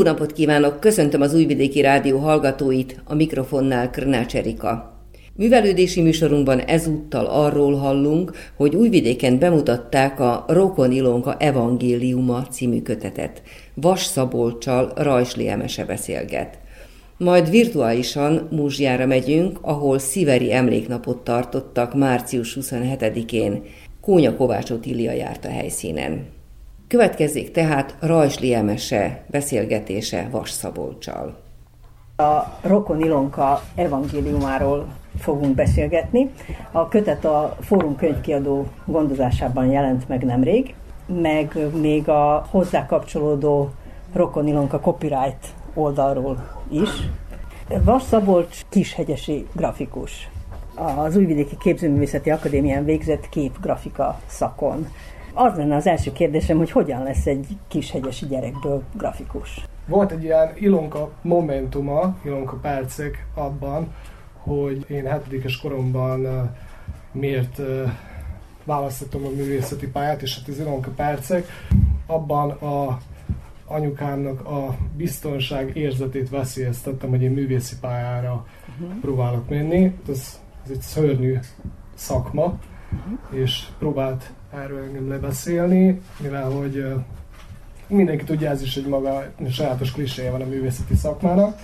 Jó napot kívánok! Köszöntöm az Újvidéki Rádió hallgatóit, a mikrofonnál Krnács Erika. Művelődési műsorunkban ezúttal arról hallunk, hogy Újvidéken bemutatták a Rokon Ilonka Evangéliuma című kötetet. Vas Szabolcsal Rajsli Emese beszélget. Majd virtuálisan Múzsjára megyünk, ahol Sziveri emléknapot tartottak március 27-én. Kónya Kovács Otília járt a helyszínen. Következzék tehát Rajsli Emese beszélgetése Vas Szabolcsal. A Rokon Ilonka evangéliumáról fogunk beszélgetni. A kötet a Fórum könyvkiadó gondozásában jelent meg nemrég, meg még a hozzá kapcsolódó Rokon Ilonka copyright oldalról is. Vas Szabolcs kishegyesi grafikus. Az Újvidéki Képzőművészeti Akadémián végzett képgrafika szakon. Az lenne az első kérdésem, hogy hogyan lesz egy kishegyesi gyerekből grafikus. Volt egy ilyen Ilonka momentuma, Ilonka percek abban, hogy én hetedikes koromban miért választottam a művészeti pályát, és hát az Ilonka percek, abban a anyukámnak a biztonság érzetét veszélyeztettem, hogy én művészi pályára uh-huh. próbálok menni. Ez, ez egy szörnyű szakma. És próbált erről engem lebeszélni, mivel hogy mindenki tudja, ez is egy maga sajátos kliséje van a művészeti szakmának.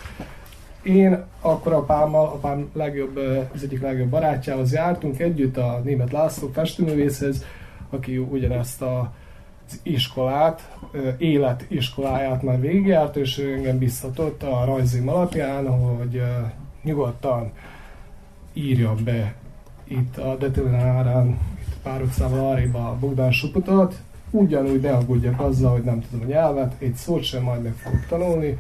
Én akkor apámmal, apám legjobb, az egyik legjobb barátjához jártunk együtt a német László festőművészhez, aki ugyanezt a az iskolát, életiskoláját már végigjárt, és ő engem biztatott a rajzim alapján, hogy nyugodtan írjam be itt a Detelinárán, itt pár utcával arrébb a Bogdán Suputot, ugyanúgy ne aggódjak azzal, hogy nem tudom a nyelvet, egy szót sem majd meg fogok tanulni,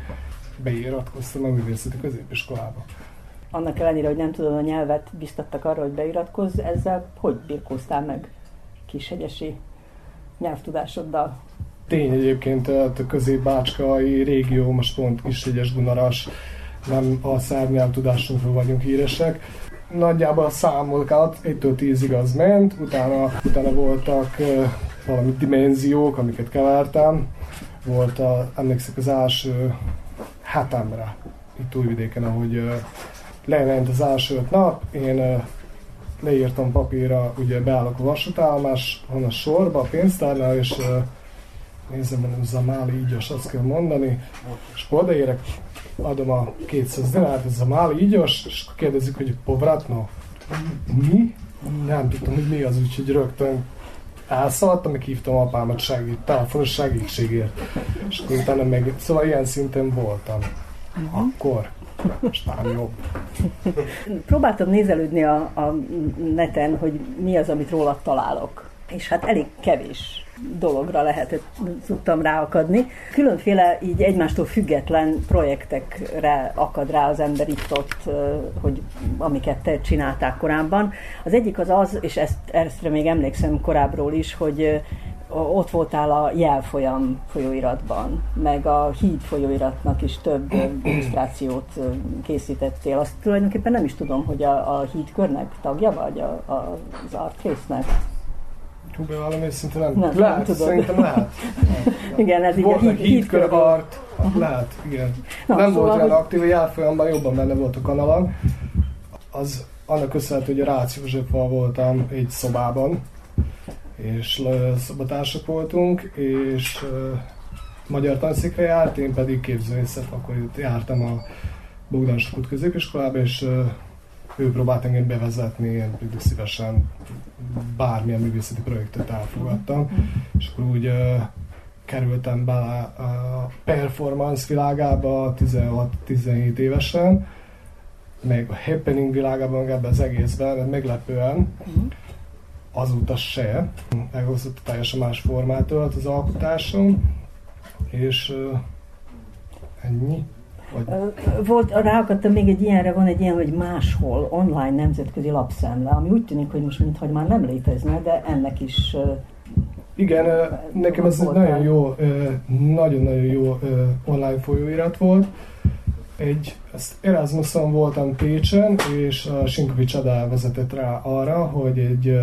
beiratkoztam a művészeti középiskolába. Annak ellenére, hogy nem tudod a nyelvet, biztattak arra, hogy beiratkozz, ezzel hogy birkóztál meg kishegyesi nyelvtudásoddal? Tény egyébként a közép-bácskai régió, most pont Kishegyes Dunaras, nem a szerb nyelvtudásunkról vagyunk híresek. Nagyjából a számolkat 1-től 10-ig az ment, utána, utána voltak valami dimenziók, amiket kevertem. Volt a, emlékszik az első hetemre itt Újvidéken, ahogy lement az első öt nap, én leírtam papírra, ugye beállok a vasútállomás, van a sorba, a pénztárnál, és nézem, mondom, Zamáli ígyos, azt kell mondani, és odaérek, adom a 200 dinárt, ez Zamáli ígyos, és akkor kérdezik, hogy povratno. Mi? Nem tudtam, hogy mi az, úgyhogy rögtön elszaladtam, meg hívtam apámat segít, telefonos segítségért. És akkor utána meg, szóval ilyen szinten voltam. Akkor. Most már jobb. Próbáltam nézelődni a, a neten, hogy mi az, amit róla találok. És hát elég kevés dologra lehetett, tudtam ráakadni. Különféle így egymástól független projektekre akad rá az ember itt ott, hogy amiket te csinálták korábban. Az egyik az az, és ezt, ezt még emlékszem korábbról is, hogy ott voltál a jelfolyam folyóiratban, meg a híd folyóiratnak is több illusztrációt készítettél. Azt tulajdonképpen nem is tudom, hogy a, a hídkörnek tagja vagy, a, a, az artface-nek. Hú, bevallom őszintén nem, nem, lehet, nem tudom. szerintem lehet. igen, ez így volt a híd, hídkör art, lehet, igen. Na, nem szóval, volt olyan hogy- aktív, a jelfolyamban jobban benne volt a kanalon. Az annak köszönhető, hogy a Rácz voltam egy szobában, és szobatársak voltunk, és uh, magyar tanszékre járt, én pedig képzőészet, akkor itt jártam a Bogdan Sokut középiskolába, és uh, ő próbált engem bevezetni, én pedig szívesen bármilyen művészeti projektet elfogadtam, és akkor úgy uh, kerültem bele a performance világába 16-17 évesen, meg a happening világában, meg ebben az egészben, meglepően azóta se. Meghozott teljesen más formát ölt az alkotásom, és uh, ennyi. Volt, ráakadtam még egy ilyenre, van egy ilyen, hogy máshol, online nemzetközi lapszemle, ami úgy tűnik, hogy most mintha már nem létezne, de ennek is igen, nekem ez egy nagyon jó, nagyon-nagyon jó online folyóirat volt. Egy, ezt Erasmuson voltam Pécsen, és a Sinkovics Adá vezetett rá arra, hogy egy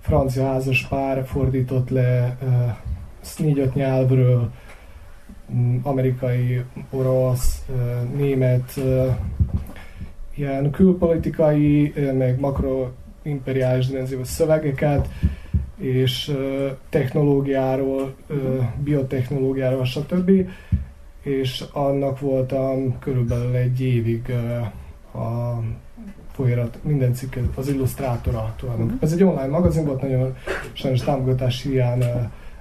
francia házas pár fordított le négy-öt nyelvről, amerikai, orosz, német, ilyen külpolitikai, meg makroimperiális dimenziós szövegeket, és technológiáról, biotechnológiáról, stb. És annak voltam körülbelül egy évig a folyamat, minden cikket, az illusztrátora tulajdonképpen. Ez egy online magazin volt, nagyon sajnos támogatás hiány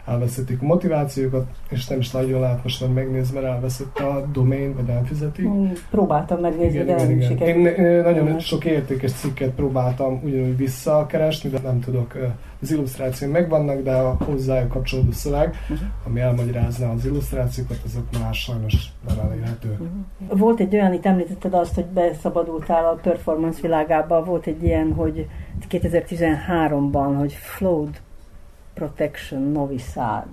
elveszítik a motivációkat, és nem is nagyon lehet most megnézni, mert elveszett a domain, vagy nem fizeti. Hmm, próbáltam megnézni, igen, de nem igen. Én, én nagyon igen. sok értékes cikket próbáltam ugyanúgy visszakeresni, de nem tudok. Az illusztrációk megvannak, de a hozzájuk kapcsolódó szöveg, uh-huh. ami elmagyarázná az illusztrációkat, azok már sajnos nem elérhető. Uh-huh. Volt egy olyan, itt említetted azt, hogy beszabadultál a performance világába, volt egy ilyen, hogy 2013-ban, hogy Flood Protection Novi Sad.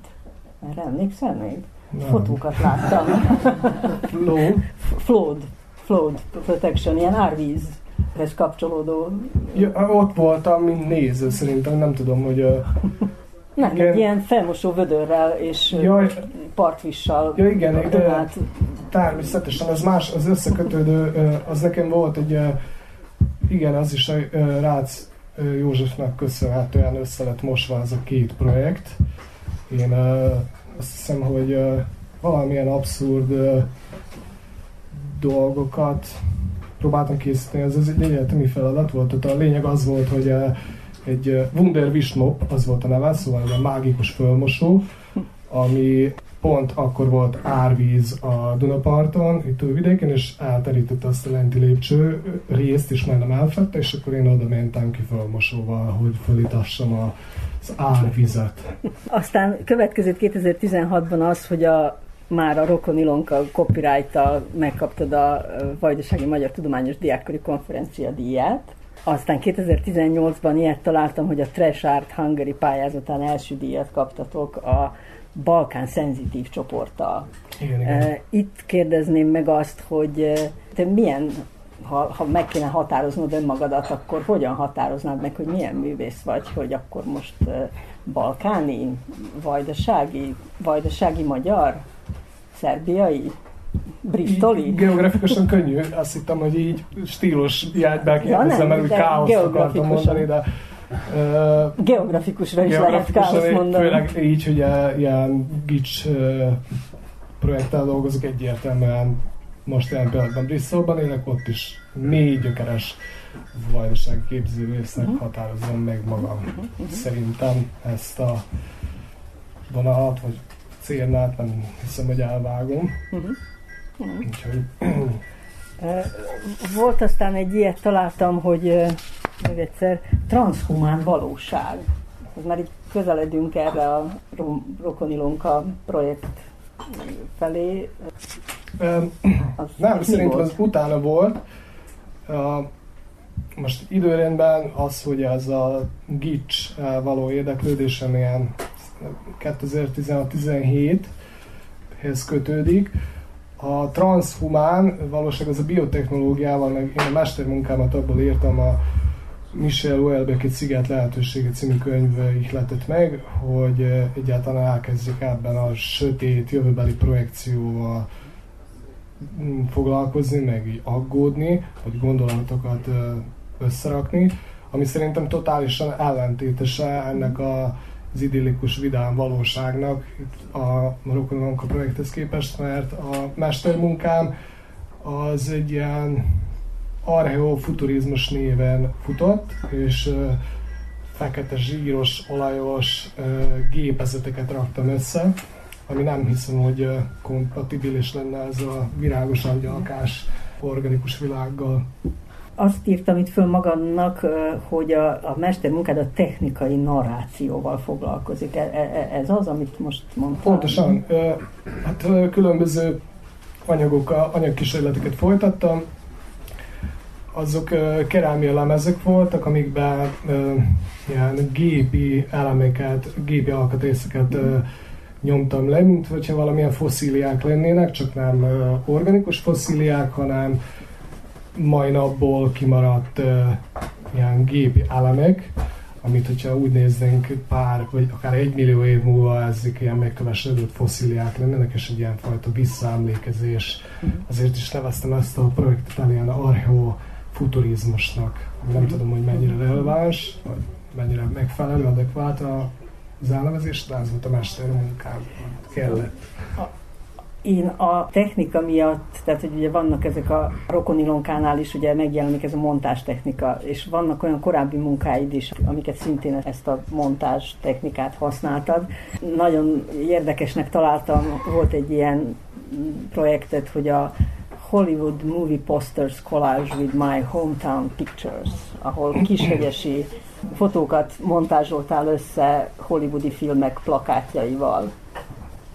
Erre emlékszel még? Nem. Fotókat láttam. Flood? Flood. Flood Protection, ilyen árvízhez kapcsolódó. Ja, ott voltam, mint néző, szerintem nem tudom, hogy... Uh, nem, igen. ilyen felmosó vödörrel és Jaj, partvissal. Ja igen, de természetesen ez más, az összekötődő, az nekem volt egy, igen, az is a Rácz Józsefnek köszönhetően össze lett mosva ez a két projekt. Én azt hiszem, hogy valamilyen abszurd dolgokat próbáltam készíteni, ez, ez egy egyetemi feladat volt. Tehát a lényeg az volt, hogy egy Wunder Wismop, az volt a neve, szóval egy mágikus fölmosó, ami pont akkor volt árvíz a Dunaparton, itt vidéken, és elterítette azt a lenti lépcső részt, és majdnem elfette, és akkor én oda mentem ki fölmosóval, hogy fölítassam az árvizet. Aztán következett 2016-ban az, hogy a már a Rokon Ilonka copyright megkaptad a Vajdasági Magyar Tudományos Diákkori Konferencia díját. Aztán 2018-ban ilyet találtam, hogy a Trash Art Hungary pályázatán első díjat kaptatok a Balkán szenzitív csoporttal. Igen, igen. Itt kérdezném meg azt, hogy te milyen, ha, ha meg kéne határoznod önmagadat, akkor hogyan határoznád meg, hogy milyen művész vagy, hogy akkor most balkáni, vajdasági, vajdasági magyar, szerbiai, bristoli? Geografikusan könnyű, azt hittem, hogy így stílus játbe kérdezem, ja, mert úgy káoszt akartam mondani, de Geografikusra is lehet káosz mondani. Főleg így, hogy ilyen gics projekttel dolgozok egyértelműen most jelen pillanatban Bristolban élek, ott is négy gyökeres vajdaság képzővésznek uh-huh. határozom meg magam. Uh-huh. Szerintem ezt a vonalat, vagy célnát nem hiszem, hogy elvágom. Uh-huh. Uh-huh. Úgyhogy... Volt aztán egy ilyet találtam, hogy még egyszer, transhumán valóság. Ez már így közeledünk erre a Rokonilonka projekt felé. Az nem, szerintem az utána volt. Uh, most időrendben az, hogy ez a gics való érdeklődésem ilyen 2016-17-hez kötődik. A transhumán valóság az a biotechnológiával, meg én a mestermunkámat abból írtam a Michel Houellebecq egy Sziget lehetősége című könyv ihletett meg, hogy eh, egyáltalán elkezdjük ebben a sötét jövőbeli projekcióval mm, foglalkozni, meg így aggódni, vagy gondolatokat eh, összerakni, ami szerintem totálisan ellentétese ennek a, az idillikus vidám valóságnak a Marokkononka projekthez képest, mert a mestermunkám az egy ilyen archeofuturizmus néven futott, és fekete zsíros, olajos gépezeteket raktam össze, ami nem hiszem, hogy kompatibilis lenne ez a virágos angyalkás organikus világgal. Azt írtam itt föl magamnak, hogy a, a mestermunkád a technikai narrációval foglalkozik. E, e, ez az, amit most mondtam? Pontosan. Hát különböző anyagokkal, anyagkísérleteket folytattam, azok uh, kerámia lemezek voltak, amikben uh, ilyen gépi elemeket, gépi alkatrészeket uh, nyomtam le, mint hogyha valamilyen fosszíliák lennének, csak nem uh, organikus fosszíliák, hanem mai napból kimaradt uh, ilyen gépi elemek, amit hogyha úgy néznénk pár, vagy akár egy millió év múlva ezek ilyen megkövesedett fosszíliák lennének, és egy ilyen fajta visszaemlékezés. Azért is neveztem ezt a projektet ilyen archeofuturizmusnak. Nem tudom, hogy mennyire releváns, vagy mennyire megfelelő, adekvát az elnevezés, de ez volt a mester munkám, kellett én a technika miatt, tehát hogy ugye vannak ezek a rokonilonkánál is ugye megjelenik ez a montás technika, és vannak olyan korábbi munkáid is, amiket szintén ezt a montás technikát használtad. Nagyon érdekesnek találtam, volt egy ilyen projektet, hogy a Hollywood Movie Posters Collage with My Hometown Pictures, ahol kishegyesi fotókat montázsoltál össze hollywoodi filmek plakátjaival.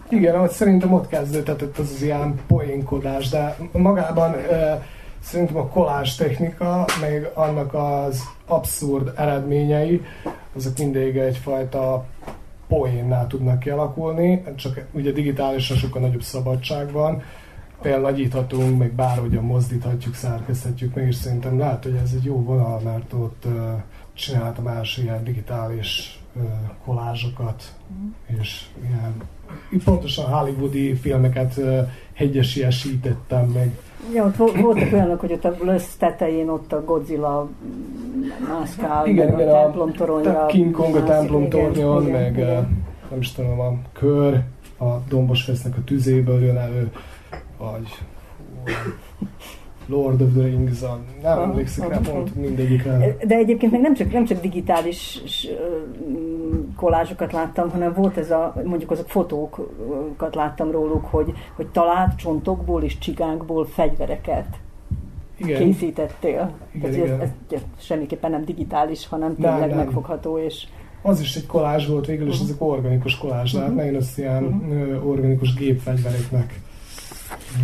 Igen, ahogy szerintem ott kezdődött az, az ilyen poénkodás, de magában e, szerintem a kolás technika, meg annak az abszurd eredményei, azok mindig egyfajta poénnál tudnak kialakulni, csak ugye digitálisan sokkal nagyobb szabadság van, például nagyíthatunk, meg bárhogyan mozdíthatjuk, szerkeszthetjük meg, és szerintem lehet, hogy ez egy jó vonal, mert ott csináltam első ilyen digitális kolázsokat, mm. és ilyen pontosan hollywoodi filmeket hegyesiesítettem meg. Ja, ott voltak olyanok, hogy ott a Lösz tetején ott a Godzilla mászkál, igen, igen, a templom toronyra. King Kong a templom tornyon, meg igen. nem is tudom, a kör a dombos fesznek a tüzéből jön elő, vagy Lord of the Rings, a, nem emlékszik rá, pont mindegyikre. De egyébként meg nem csak, nem csak digitális kolázsokat láttam, hanem volt ez a, mondjuk azok fotókat láttam róluk, hogy, hogy talált csontokból és csigákból fegyvereket igen. készítettél. Igen, Tehát igen. Ez, ez, semmiképpen nem digitális, hanem tényleg nem, nem. megfogható és az is egy kolázs volt végül, és uh-huh. ezek organikus kolázs, uh-huh. lehet, én ezt ilyen uh-huh. organikus gépfegyvereknek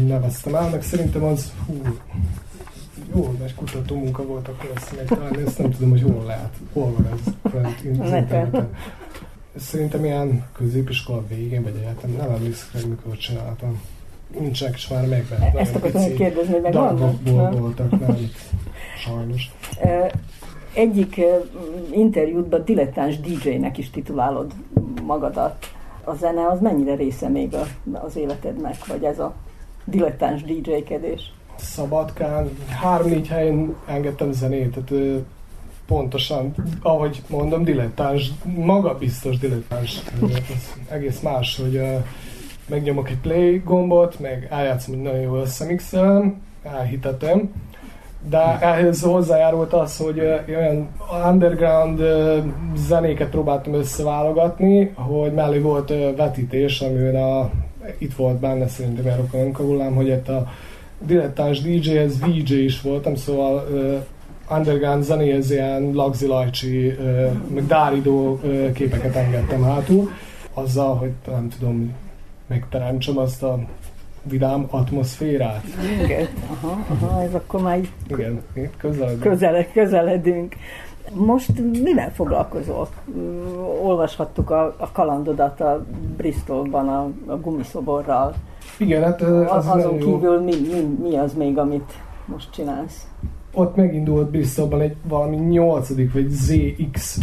neveztem el, meg szerintem az hú, jó nagy kutató munka volt akkor ezt megtalálni, ezt nem tudom, hogy hol lehet, hol van ez interneten. Szerintem ilyen középiskola végén, vagy egyetem, nem emlékszem meg, mikor csináltam. Nincsenek is már meg benne. Ezt akartam kérdezni, hogy megvannak? voltak, nem, sajnos. Egyik interjútban dilettáns DJ-nek is titulálod magadat. A zene az mennyire része még az életednek, vagy ez a dilettáns DJ-kedés? Szabadkán, három-négy helyen engedtem zenét, tehát pontosan, ahogy mondom, dilettáns, maga biztos dilettáns. egész más, hogy megnyomok egy play gombot, meg eljátszom, hogy nagyon jól összemixelem, elhitetem, de ehhez hozzájárult az, hogy olyan underground zenéket próbáltam összeválogatni, hogy mellé volt vetítés, amiben a, itt volt benne szerintem a hullám, hogy itt a dilettáns DJ-hez VJ is voltam, szóval uh, underground zenéhez ilyen Lagzi Lajcsi, uh, meg Dáridó uh, képeket engedtem hátul, azzal, hogy nem tudom, megteremtsem azt a vidám atmoszférát. Igen, aha, aha, ez akkor már Igen, közeledünk. Közele, közeledünk. Most mivel foglalkozol? Olvashattuk a, a kalandodat a Bristolban a, a gumiszoborral. Igen, hát az azon kívül mi, mi, mi az még, amit most csinálsz? Ott megindult Bristolban egy valami nyolcadik vagy ZX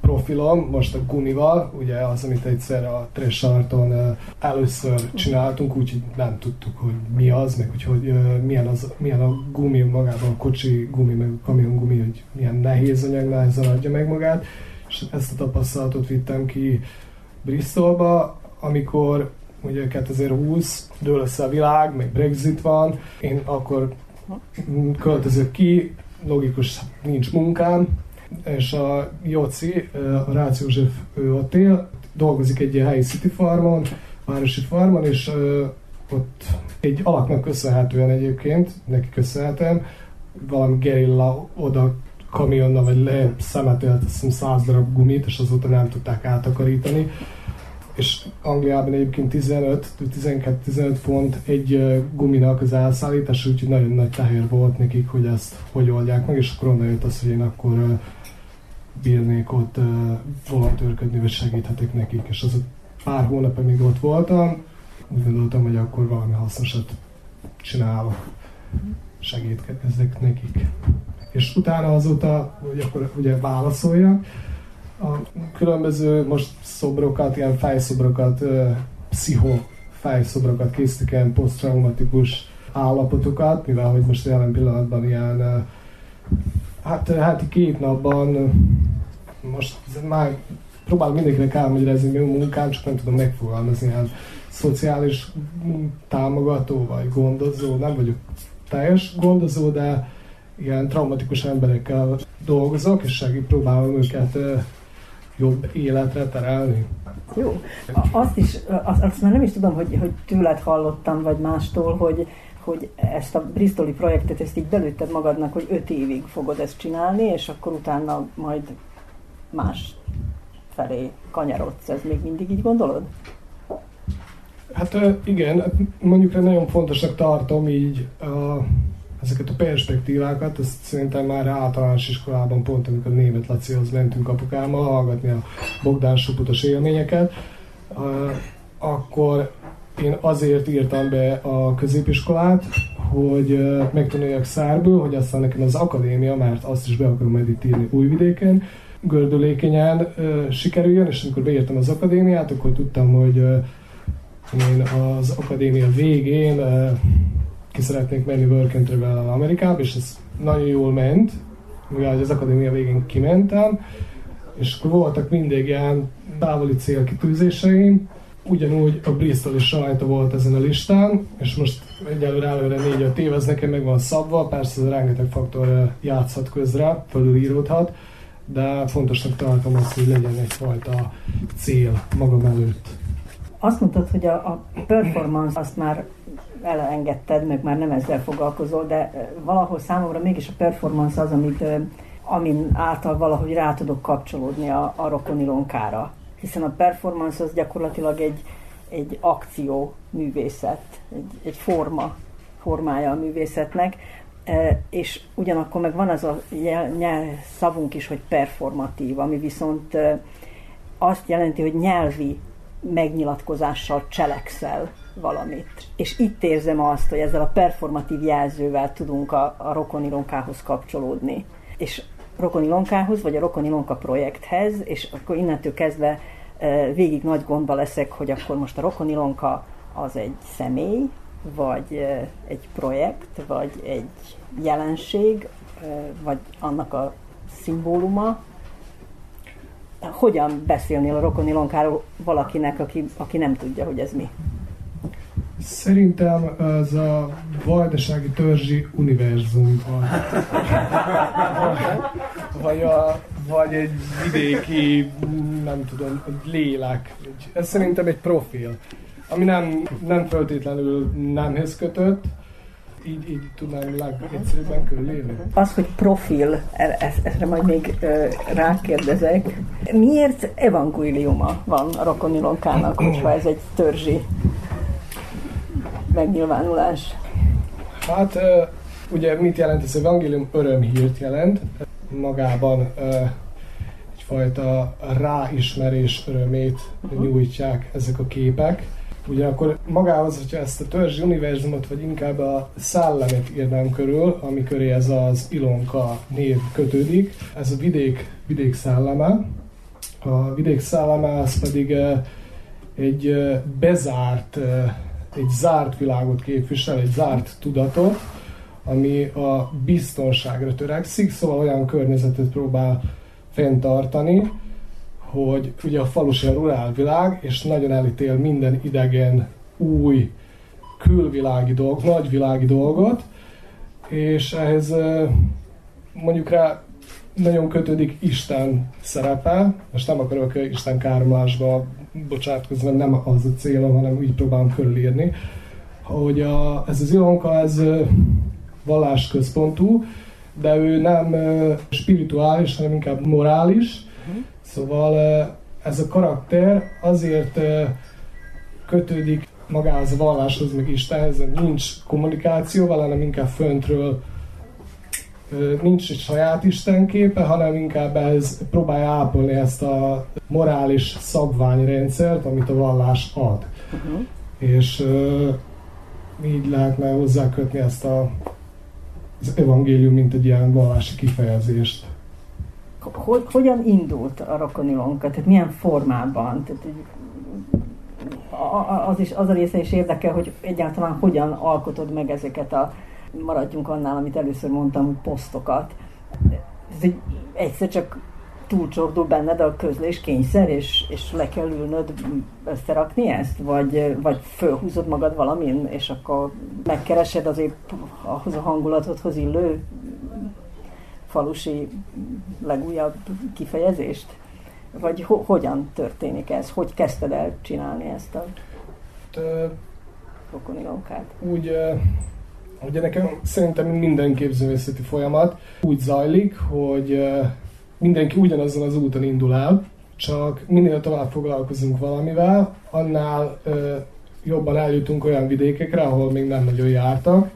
profilom, most a Gunival, ugye az, amit egyszer a Tresarton először csináltunk, úgyhogy nem tudtuk, hogy mi az, meg hogy, hogy milyen, az, milyen a gumi magában, a kocsi gumi, meg a kamion gumi, hogy milyen nehéz anyag, nehezen adja meg magát, és ezt a tapasztalatot vittem ki Bristolba, amikor ugye 2020 dől össze a világ, meg Brexit van, én akkor költözök ki, logikus, nincs munkám, és a Jóci, a Rácz József, ő ott él, dolgozik egy ilyen helyi city farmon, városi farmon, és ott egy alaknak köszönhetően egyébként, neki köszönhetem, valami gerilla oda kamionnal vagy le szemetelt, azt hiszem 100 darab gumit, és azóta nem tudták átakarítani és Angliában egyébként 15-12-15 font egy guminak az elszállítás, úgyhogy nagyon nagy tehér volt nekik, hogy ezt hogy oldják meg, és akkor onnan jött az, hogy én akkor bírnék ott volontőrködni, vagy segíthetek nekik, és az pár hónap, amíg ott voltam, úgy gondoltam, hogy akkor valami hasznosat csinálok, segítkezzek nekik. És utána azóta, hogy akkor ugye válaszoljak, A különböző most szobrokat, ilyen fájszobrokat, pszicho fájszobrokat készítik, ilyen posztraumatikus állapotokat, mivel hogy most jelen pillanatban ilyen hát, hát két napban most már próbálom mindenkinek elmagyarázni a munkám, csak nem tudom megfogalmazni, ilyen szociális támogató vagy gondozó, nem vagyok teljes gondozó, de ilyen traumatikus emberekkel dolgozok, és segít próbálom őket jobb életre terelni. Jó. Azt is, azt, azt már nem is tudom, hogy, hogy tőled hallottam, vagy mástól, hogy, hogy ezt a Bristoli projektet, ezt így belőtted magadnak, hogy öt évig fogod ezt csinálni, és akkor utána majd más felé kanyarodsz. Ez még mindig így gondolod? Hát igen, hát mondjuk nagyon fontosnak tartom így a, ezeket a perspektívákat, ezt szerintem már általános iskolában pont, amikor német Lacihoz mentünk apukámmal hallgatni a Bogdán Suputos élményeket, akkor én azért írtam be a középiskolát, hogy megtanuljak szárből, hogy aztán nekem az akadémia, mert azt is be akarom majd itt írni Újvidéken, gördülékenyen sikerüljön, és amikor beírtam az akadémiát, akkor tudtam, hogy én az akadémia végén ki szeretnék menni work and travel Amerikába, és ez nagyon jól ment, mivel az akadémia végén kimentem, és akkor voltak mindig ilyen távoli célkitűzéseim, ugyanúgy a Bristol is rajta volt ezen a listán, és most egyelőre előre 4-5 év, ez nekem meg van szabva, persze ez rengeteg faktor játszhat közre, fölülíródhat, de fontosnak tartom azt, hogy legyen egyfajta cél magam előtt. Azt mondtad, hogy a, a performance azt már elengedted, meg már nem ezzel foglalkozol, de valahol számomra mégis a performance az, amit, amin által valahogy rá tudok kapcsolódni a, a rokonilonkára. Hiszen a performance az gyakorlatilag egy, egy akció művészet, egy, egy forma, formája a művészetnek, és ugyanakkor meg van az a nyelv, szavunk is, hogy performatív, ami viszont azt jelenti, hogy nyelvi megnyilatkozással cselekszel valamit. És itt érzem azt, hogy ezzel a performatív jelzővel tudunk a, a rokonilonkához kapcsolódni. És rokonilonkához, vagy a rokonilonka projekthez, és akkor innentől kezdve végig nagy gondba leszek, hogy akkor most a rokonilonka az egy személy, vagy egy projekt, vagy egy jelenség, vagy annak a szimbóluma, hogyan beszélnél a rokoni lonkáról valakinek, aki, aki nem tudja, hogy ez mi? Szerintem ez a vajdasági törzsi univerzum vagy, vagy, a, vagy egy vidéki, nem tudom, egy lélek. Ez szerintem egy profil, ami nem, nem feltétlenül nemhez kötött, így, így tudnám legegyszerűbben körülélni? Az, hogy profil, erre majd még rákérdezek. Miért evangéliuma van a rokonilonkának, hogyha ez egy törzsi megnyilvánulás? Hát ugye mit jelent ez evangélium? Örömhírt jelent. Magában egyfajta ráismerés örömét nyújtják ezek a képek Ugyanakkor magához, hogyha ezt a törzsi univerzumot, vagy inkább a szellemet írnám körül, ami köré ez az Ilonka név kötődik, ez a vidék, vidék szelleme. A vidék szelleme az pedig egy bezárt, egy zárt világot képvisel, egy zárt tudatot, ami a biztonságra törekszik, szóval olyan környezetet próbál fenntartani, hogy ugye a falusi a rurálvilág, és nagyon elítél minden idegen, új, külvilági dolg, nagyvilági dolgot, és ehhez mondjuk rá nagyon kötődik Isten szerepe. Most nem akarok Isten káromlásba bocsátkozni, nem az a célom, hanem úgy próbálom körülírni, hogy a, ez az Ilonka, ez vallásközpontú, de ő nem spirituális, hanem inkább morális, Szóval ez a karakter azért kötődik magához a valláshoz, meg Istenhez, nincs kommunikáció vele, hanem inkább föntről nincs egy saját istenképe, hanem inkább ez próbálja ápolni ezt a morális szabványrendszert, amit a vallás ad. Uh-huh. És uh, így lehetne hozzákötni ezt a, az evangélium, mint egy ilyen vallási kifejezést hogy, hogyan indult a rokonilonka, tehát milyen formában? Tehát, az, is, az a része is érdekel, hogy egyáltalán hogyan alkotod meg ezeket a, maradjunk annál, amit először mondtam, posztokat. Ez egy, egyszer csak túlcsordul benned a közlés kényszer, és, és le kell ülnöd összerakni ezt? Vagy, vagy fölhúzod magad valamin, és akkor megkeresed azért ahhoz a hangulatodhoz illő falusi legújabb kifejezést? Vagy ho- hogyan történik ez? Hogy kezdted el csinálni ezt a rokoni munkát? Úgy, ugye nekem szerintem minden képzőművészeti folyamat úgy zajlik, hogy mindenki ugyanazon az úton indul el, csak minél tovább foglalkozunk valamivel, annál jobban eljutunk olyan vidékekre, ahol még nem nagyon jártak,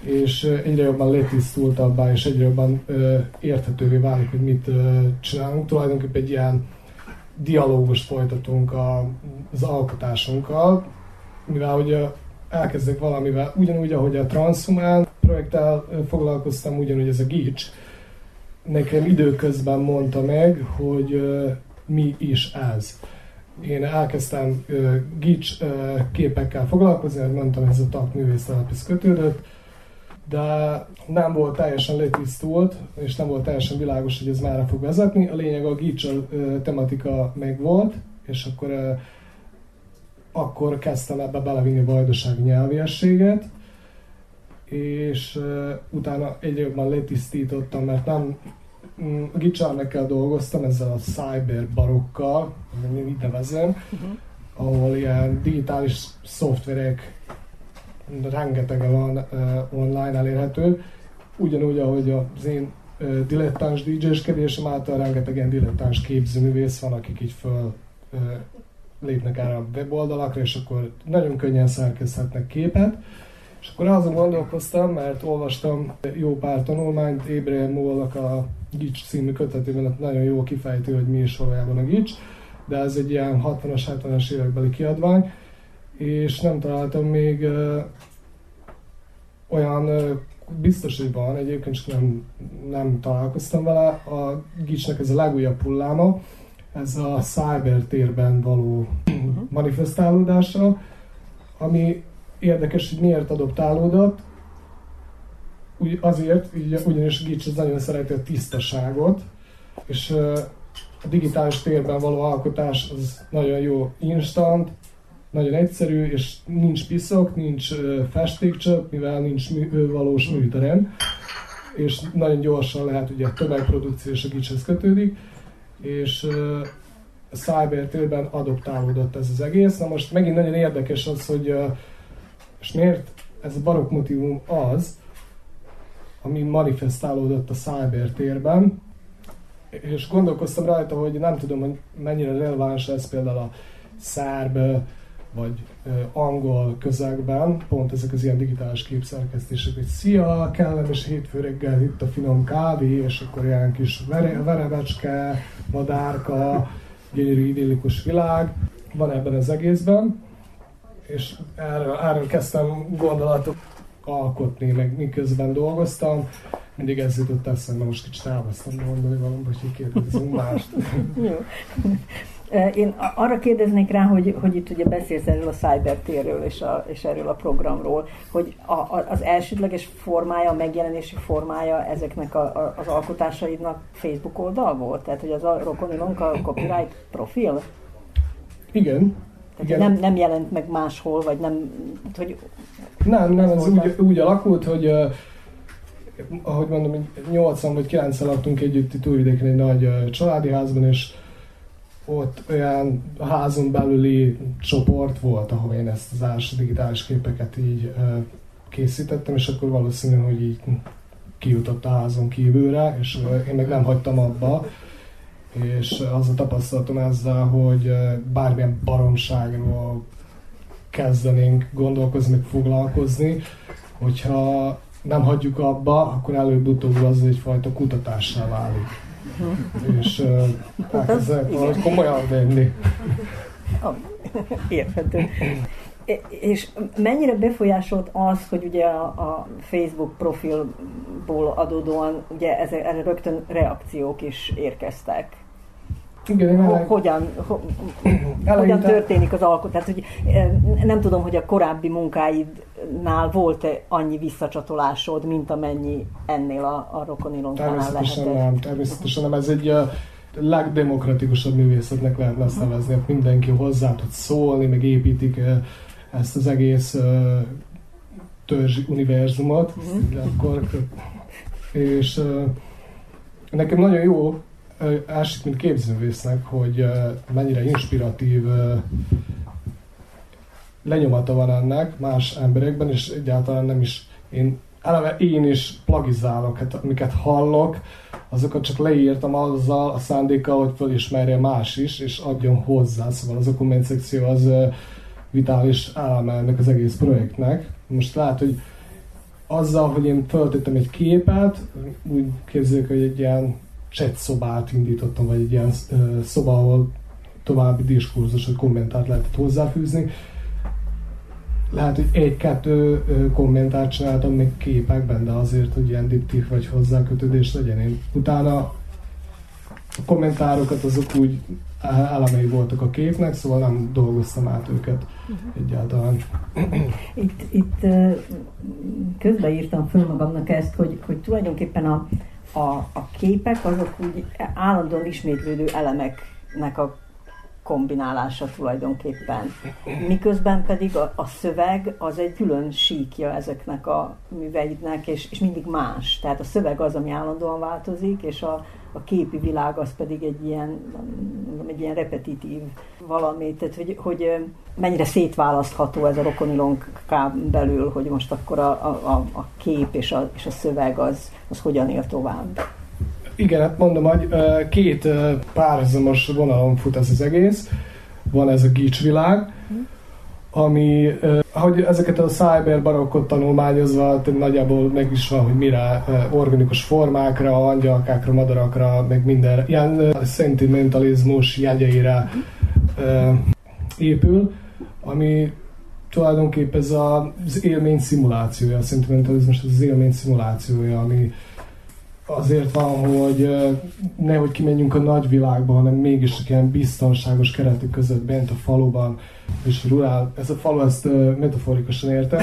és egyre jobban letisztultabbá, és egyre jobban ö, érthetővé válik, hogy mit ö, csinálunk. Tulajdonképpen egy ilyen dialógust folytatunk a, az alkotásunkkal, mivel hogy elkezdek valamivel, ugyanúgy, ahogy a Transhumán projekttel foglalkoztam, ugyanúgy ez a Gics, nekem időközben mondta meg, hogy ö, mi is ez. Én elkezdtem uh, Gics uh, képekkel foglalkozni, mert mondtam, ez a tak művésztelephez kötődött, de nem volt teljesen letisztult, és nem volt teljesen világos, hogy ez mára fog vezetni. A lényeg a Gitchell tematika megvolt, és akkor, akkor kezdtem ebbe belevinni vajdasági nyelviességet, és utána egyre jobban letisztítottam, mert nem mm, a Gitcharnekkel dolgoztam, ezzel a cyber barokkal, így nevezem, uh-huh. ahol ilyen digitális szoftverek rengeteg van uh, online elérhető, ugyanúgy, ahogy az én uh, dilettáns DJ-skedésem által rengeteg ilyen dilettáns képzőművész van, akik így föl uh, lépnek erre a weboldalakra, és akkor nagyon könnyen szerkeszthetnek képet. És akkor azon gondolkoztam, mert olvastam jó pár tanulmányt, Abraham Mollnak a Gics című kötetében nagyon jól kifejti, hogy mi is valójában a Gics, de ez egy ilyen 60-as, 70-es évekbeli kiadvány, és nem találtam még uh, olyan uh, biztos, hogy van, egyébként csak nem, nem találkoztam vele. A Gicsnek ez a legújabb hulláma, ez a cyber térben való manifestálódása, ami érdekes, hogy miért adoptálódott. Úgy, azért, így, ugyanis Gics az nagyon szereti a tisztaságot, és a digitális térben való alkotás az nagyon jó instant, nagyon egyszerű, és nincs piszok, nincs festékcsöp, mivel nincs mű, valós műterem, és nagyon gyorsan lehet, ugye a tömegprodukció és a gicshez kötődik, és a cyber térben adoptálódott ez az egész. Na most megint nagyon érdekes az, hogy és miért ez a barokk motivum az, ami manifestálódott a cyber térben, és gondolkoztam rajta, hogy nem tudom, hogy mennyire releváns ez például a szerb vagy angol közegben, pont ezek az ilyen digitális képszerkesztések, hogy szia, kellemes hétfő reggel itt a finom kávé, és akkor ilyen kis vere, verebecske, madárka, gyönyörű idillikus világ van ebben az egészben, és erről, erről kezdtem gondolatot alkotni, meg miközben dolgoztam, mindig ez jutott eszembe, most kicsit elvesztem mondani valamit, hogy kérdezünk mást. Jó. Én arra kérdeznék rá, hogy, hogy itt ugye beszélsz erről a cybertérről és, a, és erről a programról, hogy a, a, az elsődleges formája, a megjelenési formája ezeknek a, a, az alkotásaidnak Facebook oldal volt? Tehát, hogy az a Rokonilonk a copyright profil? Igen. Tehát Igen. Nem, nem jelent meg máshol, vagy nem... Hogy nem, nem, ez, ez úgy, úgy alakult, hogy uh, ahogy mondom, 80 vagy 90 laktunk együtt itt Újvidéken egy nagy uh, családi házban, és ott olyan házon belüli csoport volt, ahol én ezt az első digitális képeket így készítettem, és akkor valószínű, hogy így kijutott a házon kívülre, és én meg nem hagytam abba, és az a tapasztalatom ezzel, hogy bármilyen baromságról kezdenénk gondolkozni, meg foglalkozni, hogyha nem hagyjuk abba, akkor előbb-utóbb az egyfajta kutatással válik és uh, elkezdek valahogy komolyan venni. Érthető. És mennyire befolyásolt az, hogy ugye a, a Facebook profilból adódóan ugye erre rögtön reakciók is érkeztek? Igen, én elég... hogyan, ho, hogyan történik az alkotás? Tehát, hogy nem tudom, hogy a korábbi munkáidnál volt-e annyi visszacsatolásod, mint amennyi ennél a, a lehetett? Természetesen nem, természetesen nem. Ez egy legdemokratikusabb művészetnek lehetne azt nevezni, hogy mindenki hozzá tud szólni, meg építik ezt az egész törzsi univerzumot, uh-huh. akkor, és nekem nagyon jó ásik, mint képzővésznek, hogy mennyire inspiratív lenyomata van ennek más emberekben, és egyáltalán nem is én eleve én is plagizálok, hát amiket hallok, azokat csak leírtam azzal a szándékkal, hogy fölismerje más is, és adjon hozzá. Szóval az a komment szekció az vitális eleme ennek az egész projektnek. Most lehet, hogy azzal, hogy én föltettem egy képet, úgy képzeljük, hogy egy ilyen chat szobát indítottam, vagy egy ilyen szoba, ahol további diskurzus, vagy kommentárt lehetett hozzáfűzni, lehet, hogy egy-kettő kommentárt csináltam még képekben, de azért, hogy ilyen diptik vagy hozzákötődés legyen. Én utána a kommentárokat azok úgy elemei voltak a képnek, szóval nem dolgoztam át őket uh-huh. egyáltalán. Itt, itt közben írtam föl magamnak ezt, hogy, hogy tulajdonképpen a, a, a képek azok úgy állandóan ismétlődő elemeknek a kombinálása tulajdonképpen. Miközben pedig a, a szöveg az egy külön síkja ezeknek a műveidnek, és, és mindig más. Tehát a szöveg az, ami állandóan változik, és a, a képi világ az pedig egy ilyen, egy ilyen repetitív valami, tehát hogy, hogy mennyire szétválasztható ez a rokonilonk belül, hogy most akkor a, a, a kép és a, és a szöveg az, az hogyan él tovább. Igen, hát mondom, hogy két párhuzamos vonalon fut ez az egész. Van ez a gicsvilág, ami, ahogy ezeket a cyber barokkot tanulmányozva, nagyjából meg is van, hogy mire organikus formákra, angyalkákra, madarakra, meg minden ilyen szentimentalizmus jegyeire épül, ami tulajdonképpen ez az élmény szimulációja, a szentimentalizmus az élmény szimulációja, ami azért van, hogy nehogy kimenjünk a nagyvilágba, hanem mégis ilyen biztonságos keretek között bent a faluban, és rurál, ez a falu ezt metaforikusan értem,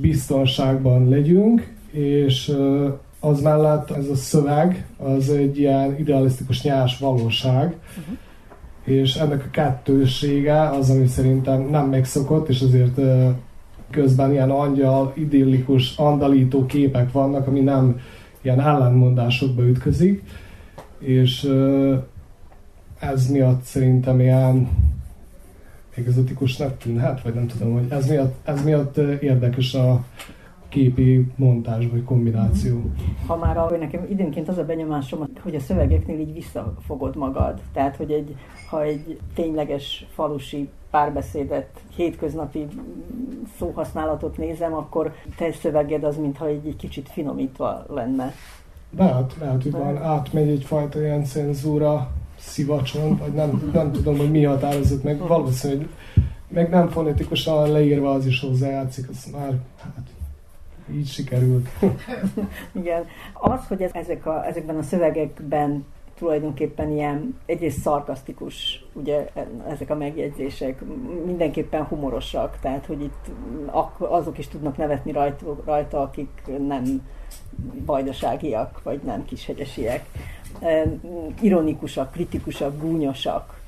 biztonságban legyünk, és az mellett ez a szöveg, az egy ilyen idealisztikus nyás valóság, uh-huh. és ennek a kettősége az, ami szerintem nem megszokott, és azért közben ilyen angyal, idillikus, andalító képek vannak, ami nem ilyen ellentmondásokba ütközik, és ez miatt szerintem ilyen egzotikusnak tűnhet, vagy nem tudom, hogy ez miatt, ez miatt érdekes a képi montázs vagy kombináció. Ha már a, nekem időnként az a benyomásom, hogy a szövegeknél így visszafogod magad. Tehát, hogy egy, ha egy tényleges falusi párbeszédet, hétköznapi szóhasználatot nézem, akkor te szöveged az, mintha egy, egy kicsit finomítva lenne. Lehet, lehet, hogy van, átmegy egyfajta ilyen cenzúra szivacson, vagy nem, nem tudom, hogy mi határozott meg, valószínűleg meg nem fonetikusan leírva az is hozzájátszik, az már hát így sikerült. Igen. Az, hogy ez, ezek a, ezekben a szövegekben tulajdonképpen ilyen egyrészt szarkasztikus, ugye ezek a megjegyzések, mindenképpen humorosak, tehát hogy itt azok is tudnak nevetni rajta, rajta akik nem vajdaságiak, vagy nem kishegyesiek. Ironikusak, kritikusak, gúnyosak,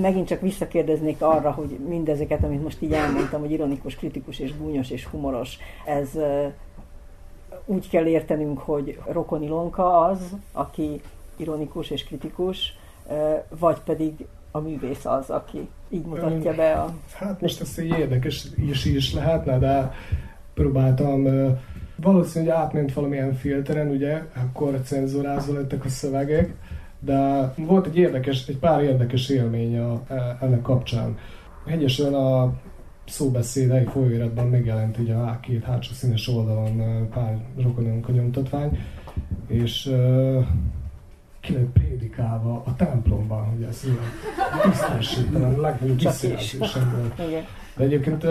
megint csak visszakérdeznék arra, hogy mindezeket, amit most így elmondtam, hogy ironikus, kritikus és gúnyos és humoros, ez úgy kell értenünk, hogy Rokon Ilonka az, aki ironikus és kritikus, vagy pedig a művész az, aki így mutatja be a... Hát most ez egy érdekes is, is lehetne, de próbáltam valószínűleg átment valamilyen filteren, ugye, akkor cenzurázva lettek a szövegek, de volt egy érdekes, egy pár érdekes élmény a, e, ennek kapcsán. Hegyesen a szóbeszédei folyóiratban megjelent ugye a két hátsó színes oldalon pár rokonunk a nyomtatvány, és ki lett prédikálva a templomban, hogy ez ilyen tisztességtelen, a legnagyobb visszajelzésemből. De egyébként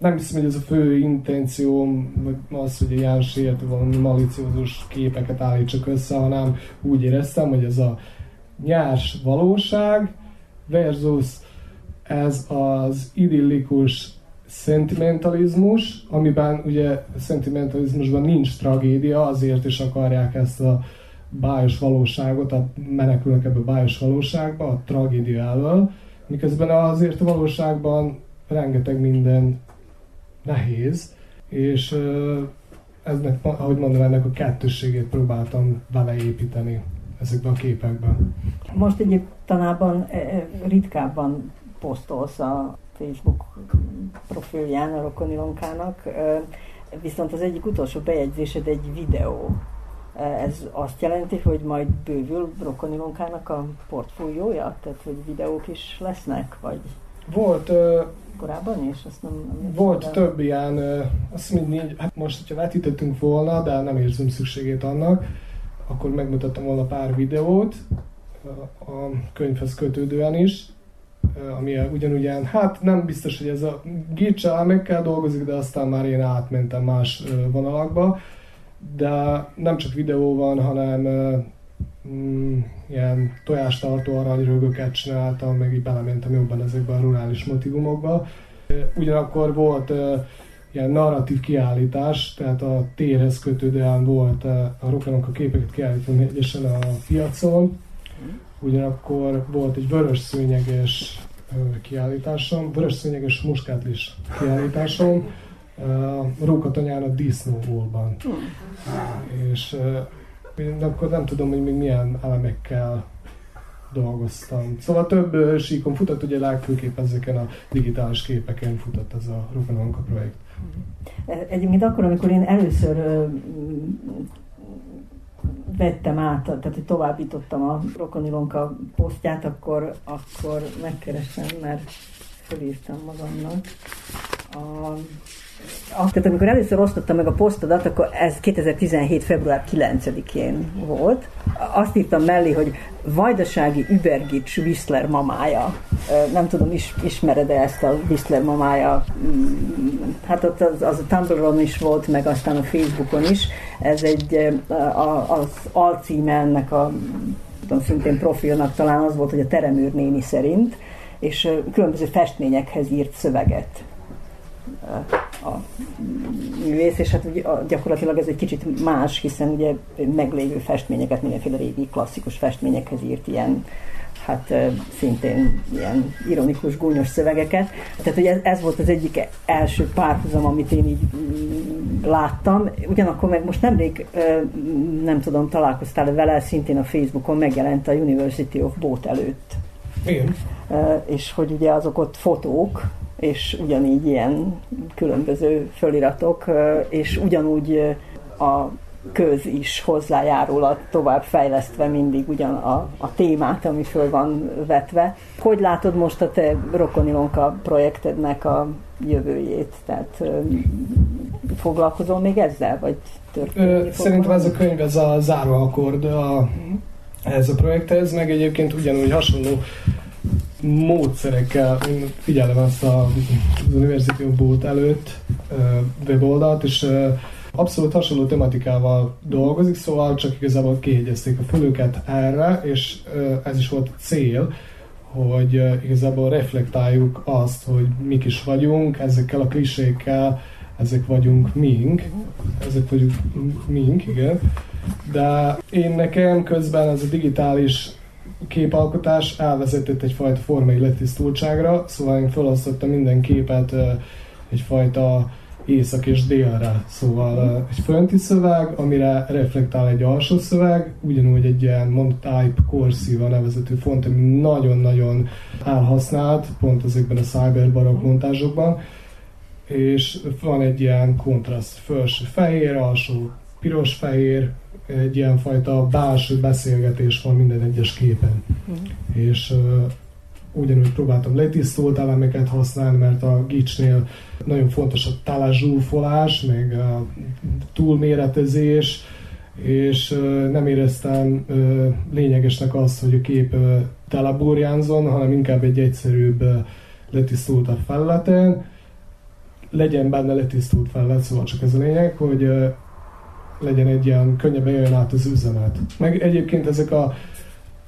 nem hiszem, hogy ez a fő intenció, az, hogy ilyen sértő valami maliciózus képeket állítsak össze, hanem úgy éreztem, hogy ez a nyárs valóság versus ez az idillikus szentimentalizmus, amiben ugye szentimentalizmusban nincs tragédia, azért is akarják ezt a bájos valóságot, a menekülnek ebbe a bájos valóságba, a tragédia elől, miközben azért a valóságban rengeteg minden nehéz, és eznek, ahogy mondom, ennek a kettősségét próbáltam beleépíteni ezekbe a képekbe. Most egyébtalában ritkábban posztolsz a Facebook profilján a Rokonilonkának, viszont az egyik utolsó bejegyzésed egy videó. Ez azt jelenti, hogy majd bővül Rokonilonkának a portfóliója? Tehát, hogy videók is lesznek? Vagy volt korábban is? Azt nem, nem volt rá. több ilyen, azt mindig, hát most, hogyha vetítettünk volna, de nem érzem szükségét annak, akkor megmutattam volna pár videót a könyvhez kötődően is, ami ugyanúgy hát nem biztos, hogy ez a Gitch kell dolgozik, de aztán már én átmentem más vonalakba, de nem csak videó van, hanem mm, ilyen tojástartó aranyrögöket csináltam, meg így belementem jobban ezekbe a rurális motivumokba. Ugyanakkor volt ilyen narratív kiállítás, tehát a térhez kötődően volt a rokonok a képeket kiállítani egyesen a piacon, ugyanakkor volt egy vörös szőnyeges kiállításom, vörös szőnyeges muskátlis kiállításom, uh, Rókatanyának disznóholban. Hmm. És uh, akkor nem tudom, hogy még milyen elemekkel dolgoztam. Szóval több síkon futott, ugye legfőképp ezeken a digitális képeken futott ez a Rokononka projekt. Egyébként akkor, amikor én először vettem át, tehát hogy továbbítottam a Rokonilonka posztját, akkor, akkor megkeresem, mert felírtam magamnak. A, tehát amikor először osztottam meg a posztodat, akkor ez 2017. február 9-én volt. Azt írtam mellé, hogy Vajdasági Übergics Whistler mamája. Nem tudom, is, ismered-e ezt a Whistler mamája? Mm, hát ott az, az a Tumblr-on is volt, meg aztán a Facebookon is. Ez egy, az alcíme ennek a tudom, szintén profilnak talán az volt, hogy a Teremőr néni szerint, és különböző festményekhez írt szöveget a művész, és hát ugye, gyakorlatilag ez egy kicsit más, hiszen ugye meglévő festményeket, mindenféle régi klasszikus festményekhez írt ilyen hát szintén ilyen ironikus, gúnyos szövegeket. Tehát ugye ez, ez volt az egyik első párhuzam, amit én így mm, láttam. Ugyanakkor meg most nemrég, nem tudom, találkoztál vele, szintén a Facebookon megjelent a University of Boat előtt. Igen. És hogy ugye azok ott fotók, és ugyanígy ilyen különböző föliratok, és ugyanúgy a köz is hozzájárul a tovább fejlesztve mindig ugyan a, a témát, ami föl van vetve. Hogy látod most a te Rokonilonka projektednek a jövőjét? Tehát foglalkozol még ezzel, vagy történik? Szerintem ez a könyv, ez a záróakord a, uh-huh. ez a projekthez, meg egyébként ugyanúgy hasonló módszerekkel, én figyelem ezt a, az University Boat előtt weboldalt, és abszolút hasonló tematikával dolgozik, szóval csak igazából kihegyezték a fölőket erre, és ez is volt a cél, hogy igazából reflektáljuk azt, hogy mik is vagyunk, ezekkel a klisékkel, ezek vagyunk mink, ezek vagyunk mink, igen. De én nekem közben ez a digitális képalkotás elvezetett egyfajta formai letisztultságra, szóval én felosztottam minden képet egyfajta észak és délre. Szóval egy fönti szöveg, amire reflektál egy alsó szöveg, ugyanúgy egy ilyen monotype cursive nevezetű font, ami nagyon-nagyon elhasznált, pont ezekben a cyberbarok montázsokban, és van egy ilyen kontraszt, felső fehér, alsó piros-fehér, egy ilyen fajta belső beszélgetés van minden egyes képen. Mm. És uh, ugyanúgy próbáltam letisztult elemeket használni, mert a gicsnél nagyon fontos a talázsúfolás, meg a túlméretezés, és nem éreztem lényegesnek azt, hogy a kép teleburjánzon, hanem inkább egy egyszerűbb, letisztultabb felületen, legyen benne letisztult felület, szóval csak ez a lényeg, hogy legyen egy ilyen könnyebben jön át az üzenet. Meg egyébként ezek a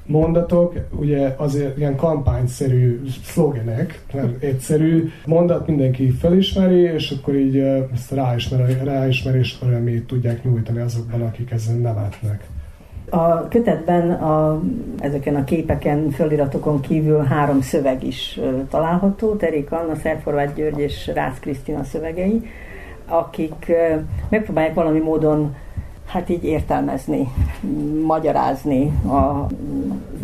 mondatok, ugye azért ilyen kampányszerű szlogenek, mert egyszerű mondat mindenki felismeri, és akkor így ezt ráismer, ráismerés örömét tudják nyújtani azokban, akik ezen nevetnek. A kötetben a, ezeken a képeken, föliratokon kívül három szöveg is található, Terik Anna, Szerforváth György és Rász Krisztina szövegei, akik megpróbálják valami módon hát így értelmezni, magyarázni a,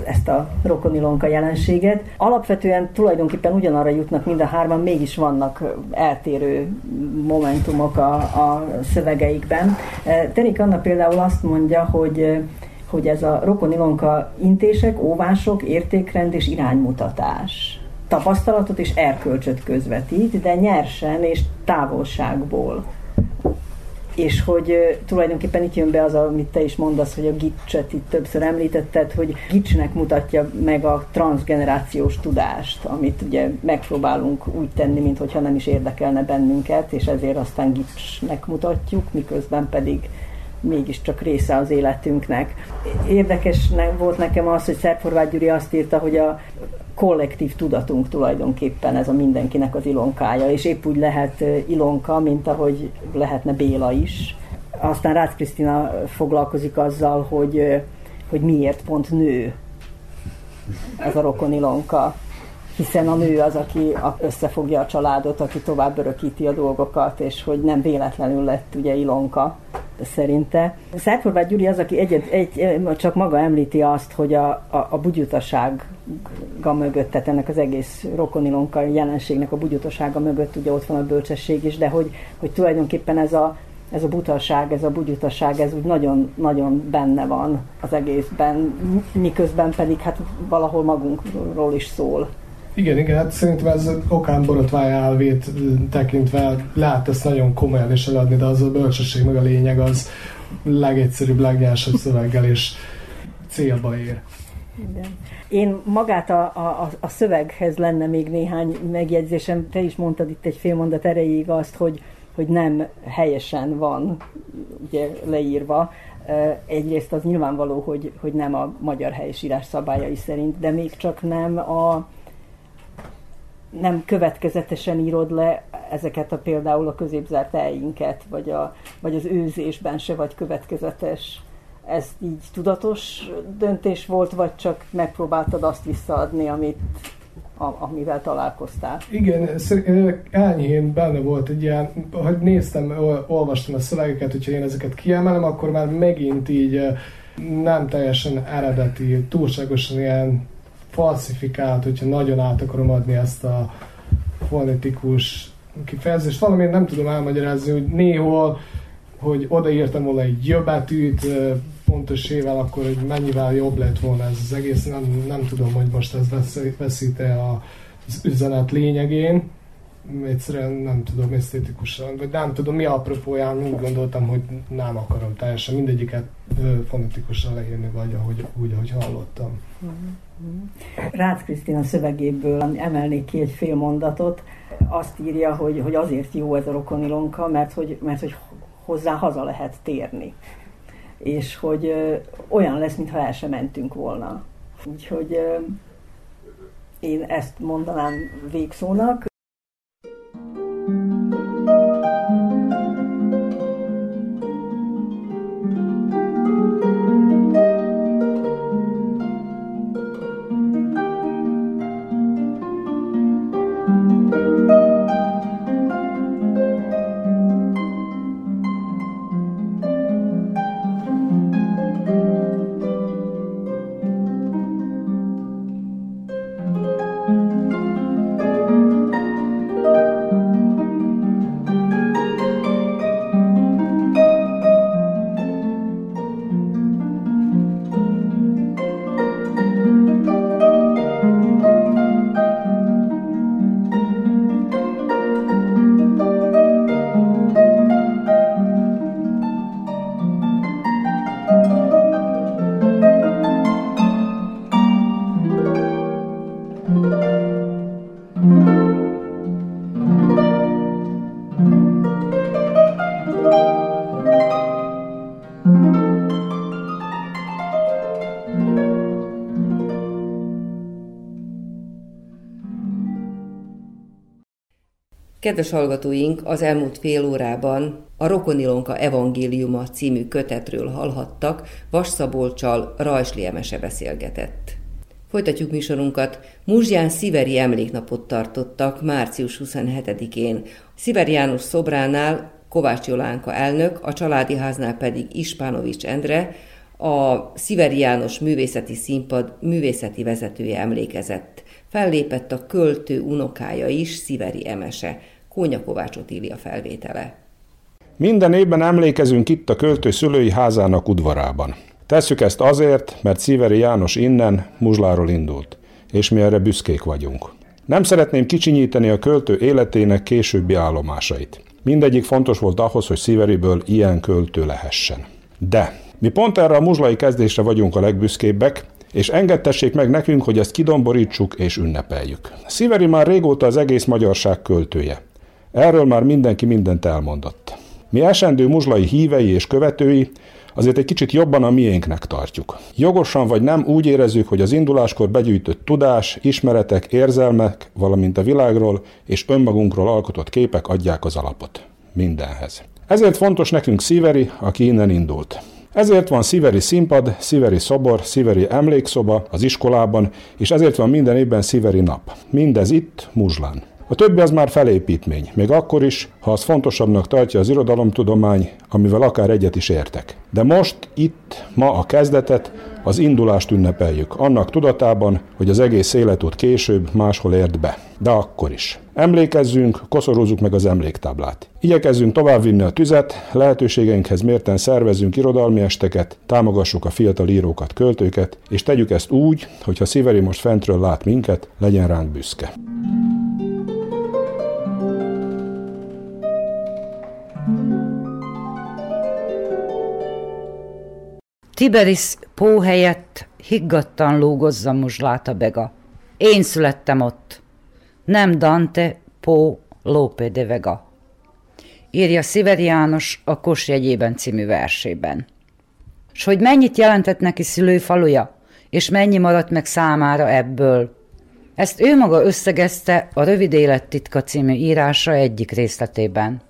ezt a rokonilonka jelenséget. Alapvetően tulajdonképpen ugyanarra jutnak mind a hárman, mégis vannak eltérő momentumok a, a szövegeikben. Terik Anna például azt mondja, hogy hogy ez a rokonilonka intések, óvások, értékrend és iránymutatás tapasztalatot és erkölcsöt közvetít, de nyersen és távolságból és hogy tulajdonképpen itt jön be az, amit te is mondasz, hogy a gicset itt többször említetted, hogy gicsnek mutatja meg a transgenerációs tudást, amit ugye megpróbálunk úgy tenni, mintha nem is érdekelne bennünket, és ezért aztán gicsnek mutatjuk, miközben pedig mégiscsak része az életünknek. Érdekes volt nekem az, hogy Szerforváth Gyuri azt írta, hogy a kollektív tudatunk tulajdonképpen ez a mindenkinek az ilonkája, és épp úgy lehet ilonka, mint ahogy lehetne Béla is. Aztán Rácz Krisztina foglalkozik azzal, hogy, hogy miért pont nő ez a rokon ilonka hiszen a nő az, aki összefogja a családot, aki tovább örökíti a dolgokat, és hogy nem véletlenül lett ugye Ilonka szerinte. Szerforváth Gyuri az, aki egy, egy, csak maga említi azt, hogy a, a, a bugyutaság mögött, tehát ennek az egész rokonilonka jelenségnek a bugyutasága mögött ugye ott van a bölcsesség is, de hogy, hogy tulajdonképpen ez a, ez a butaság, ez a bugyutaság, ez úgy nagyon-nagyon benne van az egészben, miközben pedig hát valahol magunkról is szól. Igen, igen, hát szerintem ez okán borotvája elvét tekintve lehet ezt nagyon komolyan is eladni, de az a bölcsesség meg a lényeg az legegyszerűbb, legnyersabb szöveggel és célba ér. Igen. Én magát a, a, a szöveghez lenne még néhány megjegyzésem. Te is mondtad itt egy fél mondat erejéig azt, hogy, hogy nem helyesen van ugye, leírva. Egyrészt az nyilvánvaló, hogy, hogy nem a magyar helyesírás szabályai szerint, de még csak nem a, nem következetesen írod le ezeket a például a középzárt eljinket, vagy, a, vagy az őzésben se vagy következetes. Ez így tudatos döntés volt, vagy csak megpróbáltad azt visszaadni, amit, amivel találkoztál? Igen, elnyhén benne volt egy ilyen, hogy néztem, olvastam a szövegeket, hogyha én ezeket kiemelem, akkor már megint így nem teljesen eredeti, túlságosan ilyen falsifikált, hogyha nagyon át akarom adni ezt a fonetikus kifejezést. Valamiért nem tudom elmagyarázni, hogy néhol, hogy odaírtam volna egy jöbetűt pontosével, akkor hogy mennyivel jobb lett volna ez az egész. Nem, nem tudom, hogy most ez veszít-e az üzenet lényegén egyszerűen nem tudom esztétikusan, vagy nem tudom mi apropóján úgy gondoltam, hogy nem akarom teljesen mindegyiket fonetikusan leírni, vagy ahogy, úgy, ahogy hallottam. Rácz Krisztina szövegéből emelnék ki egy fél mondatot. Azt írja, hogy, hogy azért jó ez a rokonilonka, mert hogy, mert hogy hozzá haza lehet térni. És hogy olyan lesz, mintha el sem mentünk volna. Úgyhogy én ezt mondanám végszónak. Kedves hallgatóink, az elmúlt fél órában a Rokonilonka Evangéliuma című kötetről hallhattak, Vasszabolcsal Rajsli Emese beszélgetett. Folytatjuk műsorunkat. Muzsján Sziveri emléknapot tartottak március 27-én. Sziveri János szobránál Kovács Jolánka elnök, a családi háznál pedig Ispánovics Endre, a Sziveri János Művészeti Színpad művészeti vezetője emlékezett. Fellépett a költő unokája is, Sziveri Emese, Kónya Kovács Otília felvétele. Minden évben emlékezünk itt a költő szülői házának udvarában. Tesszük ezt azért, mert Sziveri János innen, Muzsláról indult, és mi erre büszkék vagyunk. Nem szeretném kicsinyíteni a költő életének későbbi állomásait. Mindegyik fontos volt ahhoz, hogy Sziveriből ilyen költő lehessen. De mi pont erre a muzslai kezdésre vagyunk a legbüszkébbek, és engedtessék meg nekünk, hogy ezt kidomborítsuk és ünnepeljük. Sziveri már régóta az egész magyarság költője. Erről már mindenki mindent elmondott. Mi esendő muzslai hívei és követői azért egy kicsit jobban a miénknek tartjuk. Jogosan vagy nem úgy érezzük, hogy az induláskor begyűjtött tudás, ismeretek, érzelmek, valamint a világról és önmagunkról alkotott képek adják az alapot. Mindenhez. Ezért fontos nekünk Sziveri, aki innen indult. Ezért van Sziveri színpad, Sziveri szobor, Sziveri emlékszoba az iskolában, és ezért van minden évben Sziveri nap. Mindez itt, Muzslán. A többi az már felépítmény, még akkor is, ha az fontosabbnak tartja az irodalomtudomány, amivel akár egyet is értek. De most, itt, ma a kezdetet, az indulást ünnepeljük, annak tudatában, hogy az egész életút később máshol ért be. De akkor is. Emlékezzünk, koszorúzzuk meg az emléktáblát. Igyekezzünk továbbvinni a tüzet, lehetőségeinkhez mérten szervezzünk irodalmi esteket, támogassuk a fiatal írókat, költőket, és tegyük ezt úgy, hogyha Sziveri most fentről lát minket, legyen ránk büszke. Tiberis Pó helyett higgadtan lógozza muzsláta bega. Én születtem ott, nem Dante Pó Lope de Vega. Írja Sziveri János a Kos jegyében című versében. S hogy mennyit jelentett neki szülőfaluja, és mennyi maradt meg számára ebből. Ezt ő maga összegezte a Rövid élettitka című írása egyik részletében.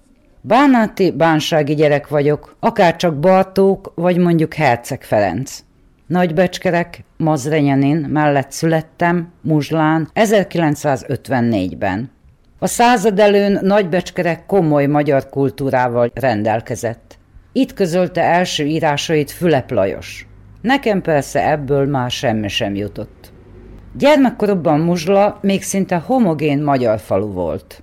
Bánáti bánsági gyerek vagyok, akár csak Bartók, vagy mondjuk Herceg Ferenc. Nagybecskerek, Mazrenyanin mellett születtem, Muzslán, 1954-ben. A század előn Nagybecskerek komoly magyar kultúrával rendelkezett. Itt közölte első írásait Fülep Lajos. Nekem persze ebből már semmi sem jutott. Gyermekkoromban Muzsla még szinte homogén magyar falu volt.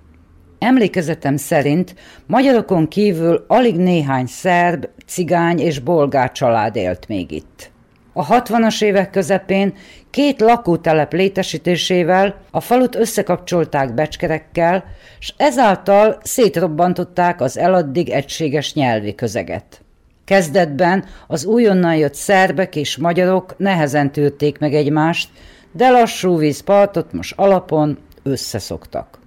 Emlékezetem szerint magyarokon kívül alig néhány szerb, cigány és bolgár család élt még itt. A 60-as évek közepén két lakótelep létesítésével a falut összekapcsolták becskerekkel, és ezáltal szétrobbantották az eladdig egységes nyelvi közeget. Kezdetben az újonnan jött szerbek és magyarok nehezen tűrték meg egymást, de lassú vízpartot most alapon összeszoktak.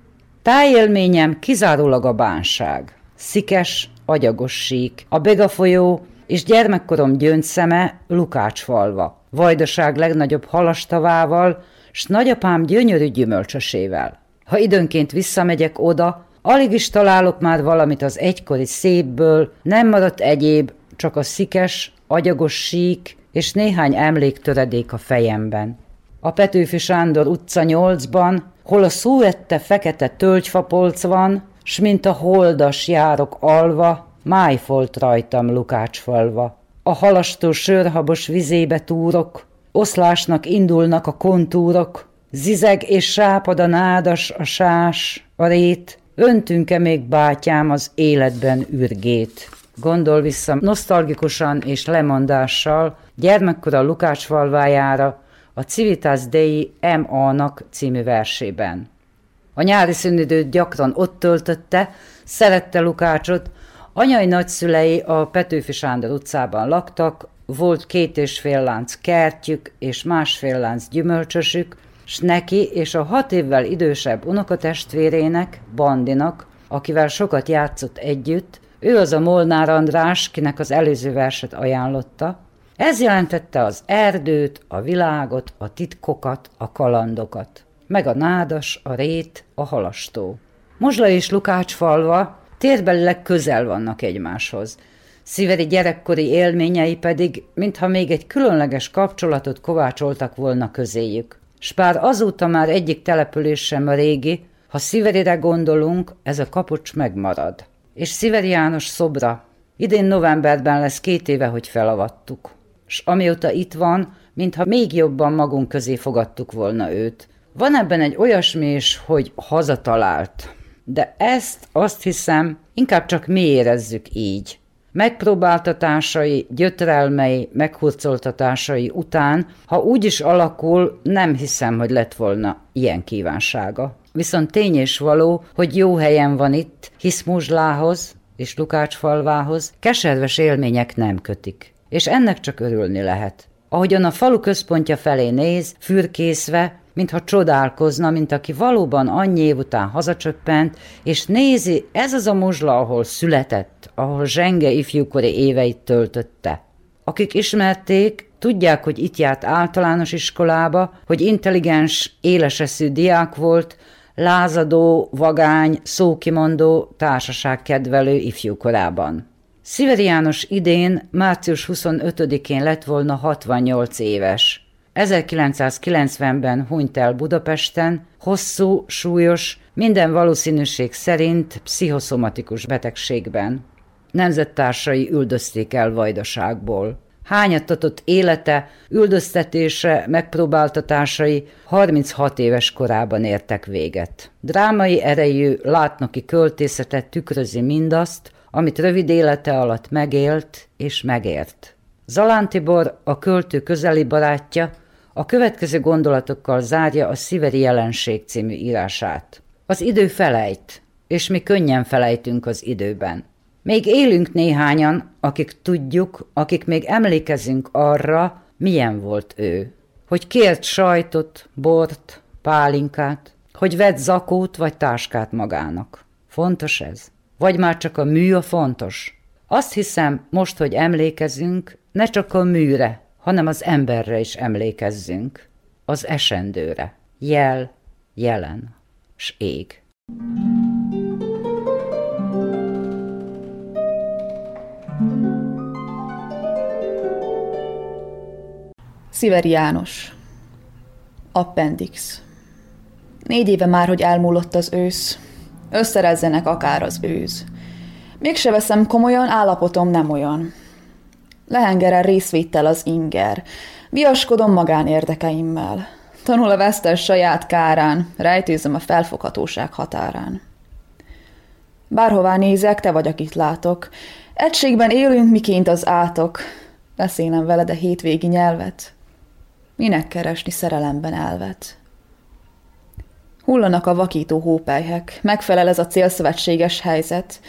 Tájélményem kizárólag a bánság. Szikes, agyagos sík, a Bega folyó és gyermekkorom gyöngyszeme Lukácsfalva, Vajdaság legnagyobb halastavával, s nagyapám gyönyörű gyümölcsösével. Ha időnként visszamegyek oda, alig is találok már valamit az egykori szépből, nem maradt egyéb, csak a szikes, agyagos sík és néhány emléktöredék a fejemben. A Petőfi Sándor utca 8-ban hol a szúette fekete tölgyfapolc van, s mint a holdas járok alva, májfolt rajtam Lukácsfalva. A halastó sörhabos vizébe túrok, oszlásnak indulnak a kontúrok, zizeg és sápad a nádas, a sás, a rét, öntünk-e még bátyám az életben ürgét. Gondol vissza nosztalgikusan és lemondással gyermekkora Lukácsfalvájára, a Civitas Dei M.A.-nak című versében. A nyári szünidőt gyakran ott töltötte, szerette Lukácsot, anyai nagyszülei a Petőfi Sándor utcában laktak, volt két és fél lánc kertjük és másfél lánc gyümölcsösük, s neki és a hat évvel idősebb unokatestvérének, Bandinak, akivel sokat játszott együtt, ő az a Molnár András, kinek az előző verset ajánlotta, ez jelentette az erdőt, a világot, a titkokat, a kalandokat, meg a nádas, a rét, a halastó. Mosla és Lukács falva térbelileg közel vannak egymáshoz. Sziveri gyerekkori élményei pedig, mintha még egy különleges kapcsolatot kovácsoltak volna közéjük. S bár azóta már egyik település sem a régi, ha Sziverire gondolunk, ez a kapocs megmarad. És Sziveri János szobra. Idén novemberben lesz két éve, hogy felavattuk. S amióta itt van, mintha még jobban magunk közé fogadtuk volna őt. Van ebben egy olyasmi is, hogy hazatalált. De ezt azt hiszem, inkább csak mi érezzük így. Megpróbáltatásai, gyötrelmei, meghurcoltatásai után, ha úgy is alakul, nem hiszem, hogy lett volna ilyen kívánsága. Viszont tény és való, hogy jó helyen van itt, hisz Muzslához és Lukács falvához keserves élmények nem kötik. És ennek csak örülni lehet. Ahogyan a falu központja felé néz, fürkészve, mintha csodálkozna, mint aki valóban annyi év után hazacsöppent, és nézi, ez az a muzsla, ahol született, ahol zsenge ifjúkori éveit töltötte. Akik ismerték, tudják, hogy itt járt általános iskolába, hogy intelligens, éleseszű diák volt, lázadó, vagány, szókimondó, társaságkedvelő ifjúkorában. Sziveri János idén, március 25-én lett volna 68 éves. 1990-ben hunyt el Budapesten, hosszú, súlyos, minden valószínűség szerint pszichoszomatikus betegségben. Nemzettársai üldözték el vajdaságból. Hányattatott élete, üldöztetése, megpróbáltatásai 36 éves korában értek véget. Drámai erejű, látnoki költészete tükrözi mindazt, amit rövid élete alatt megélt és megért. Zalán Tibor, a költő közeli barátja, a következő gondolatokkal zárja a Sziveri jelenség című írását. Az idő felejt, és mi könnyen felejtünk az időben. Még élünk néhányan, akik tudjuk, akik még emlékezünk arra, milyen volt ő. Hogy kért sajtot, bort, pálinkát, hogy vett zakót vagy táskát magának. Fontos ez? Vagy már csak a mű a fontos? Azt hiszem, most, hogy emlékezünk, ne csak a műre, hanem az emberre is emlékezzünk, az esendőre. Jel, jelen, s ég. Sziveri János Appendix Négy éve már, hogy elmúlott az ősz, összerezzenek akár az őz. Mégse veszem komolyan, állapotom nem olyan. Lehengeren részvétel az inger. Viaskodom magán érdekeimmel. Tanul a vesztes saját kárán, rejtőzöm a felfoghatóság határán. Bárhová nézek, te vagy, akit látok. Egységben élünk, miként az átok. Beszélem veled a hétvégi nyelvet. Minek keresni szerelemben elvet? Hullanak a vakító hópelyhek, megfelel ez a célszövetséges helyzet.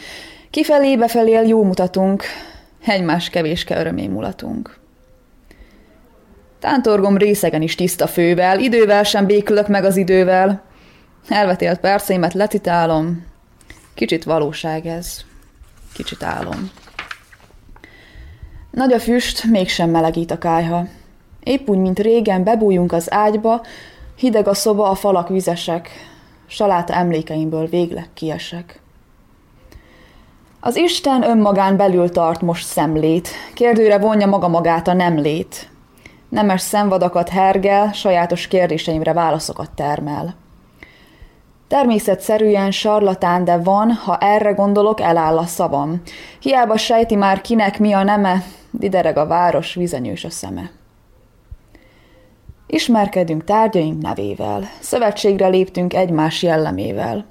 Kifelé befelé jó mutatunk, egymás kevéske örömé mulatunk. Tántorgom részegen is tiszta fővel, idővel sem békülök meg az idővel. Elvetélt percémet letitálom, kicsit valóság ez, kicsit álom. Nagy a füst, mégsem melegít a kájha. Épp úgy, mint régen bebújunk az ágyba, hideg a szoba, a falak vizesek, saláta emlékeimből végleg kiesek. Az Isten önmagán belül tart most szemlét, kérdőre vonja maga magát a nem lét. Nemes szemvadakat hergel, sajátos kérdéseimre válaszokat termel. Természetszerűen sarlatán, de van, ha erre gondolok, eláll a szavam. Hiába sejti már kinek mi a neme, didereg a város, vizenyős a szeme. Ismerkedünk tárgyaink nevével, szövetségre léptünk egymás jellemével.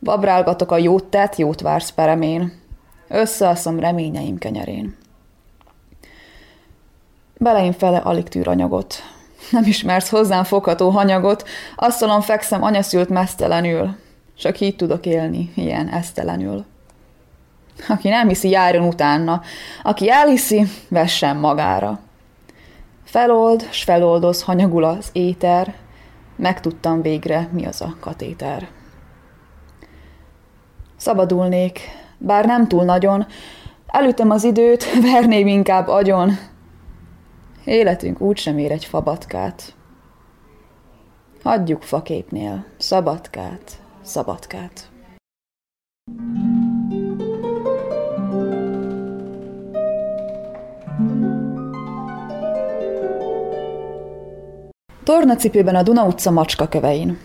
Babrálgatok a jót tett, jót vársz peremén. Összeaszom reményeim kenyerén. Beleim fele alig tűr anyagot. Nem ismersz hozzám fogható hanyagot, asztalon fekszem anyaszült mesztelenül. Csak így tudok élni, ilyen esztelenül. Aki nem hiszi, járjon utána. Aki elhiszi, vessen magára. Felold, s feloldoz, hanyagul az éter. Megtudtam végre, mi az a katéter. Szabadulnék, bár nem túl nagyon, elütöm az időt, verném inkább agyon. Életünk úgysem ér egy fabatkát. Hagyjuk faképnél, szabadkát, szabadkát. Tornacipőben a Duna utca macska kövein.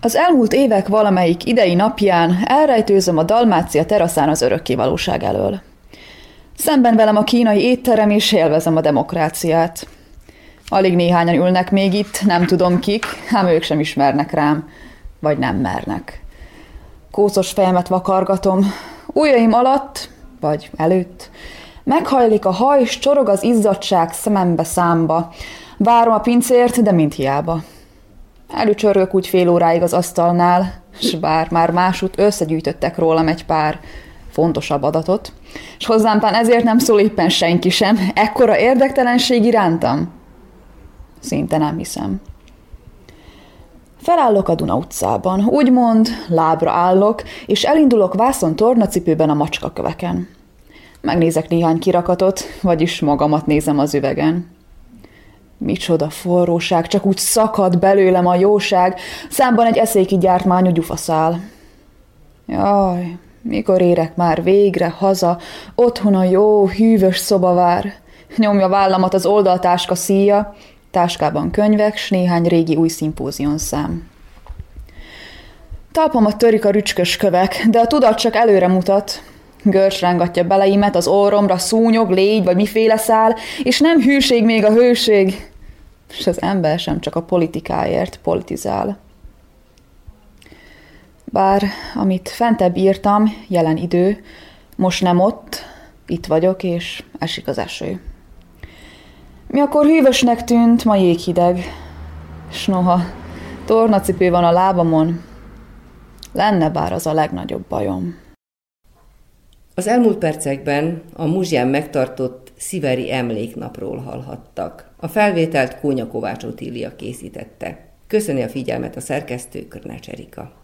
Az elmúlt évek valamelyik idei napján elrejtőzöm a Dalmácia teraszán az örökkévalóság elől. Szemben velem a kínai étterem, és élvezem a demokráciát. Alig néhányan ülnek még itt, nem tudom kik, ám ők sem ismernek rám, vagy nem mernek. Kószos fejemet vakargatom, ujjaim alatt, vagy előtt, meghajlik a haj, és csorog az izzadság szemembe számba. Várom a pincért, de mint hiába. Előcsörgök úgy fél óráig az asztalnál, s bár már másút összegyűjtöttek rólam egy pár fontosabb adatot, és hozzámpán ezért nem szól éppen senki sem, ekkora érdektelenség irántam? Szinte nem hiszem. Felállok a Duna utcában, úgymond lábra állok, és elindulok vászon tornacipőben a macskaköveken. Megnézek néhány kirakatot, vagyis magamat nézem az üvegen. Micsoda forróság, csak úgy szakad belőlem a jóság, számban egy eszéki gyártmányú gyufaszál. Jaj, mikor érek már végre haza, otthon a jó, hűvös szoba vár. Nyomja vállamat az oldaltáska szíja, táskában könyvek, s néhány régi új szimpózion szám. Talpamat törik a rücskös kövek, de a tudat csak előre mutat. Görcs rángatja beleimet az orromra, szúnyog, légy vagy miféle szál, és nem hűség még a hőség. És az ember sem csak a politikáért politizál. Bár amit fentebb írtam, jelen idő, most nem ott, itt vagyok, és esik az eső. Mi akkor hűvösnek tűnt, ma jéghideg, s noha tornacipő van a lábamon, lenne bár az a legnagyobb bajom. Az elmúlt percekben a Muzsján megtartott Sziveri emléknapról hallhattak. A felvételt Kónya Kovács Otília készítette. Köszöni a figyelmet a szerkesztő Körnács Erika.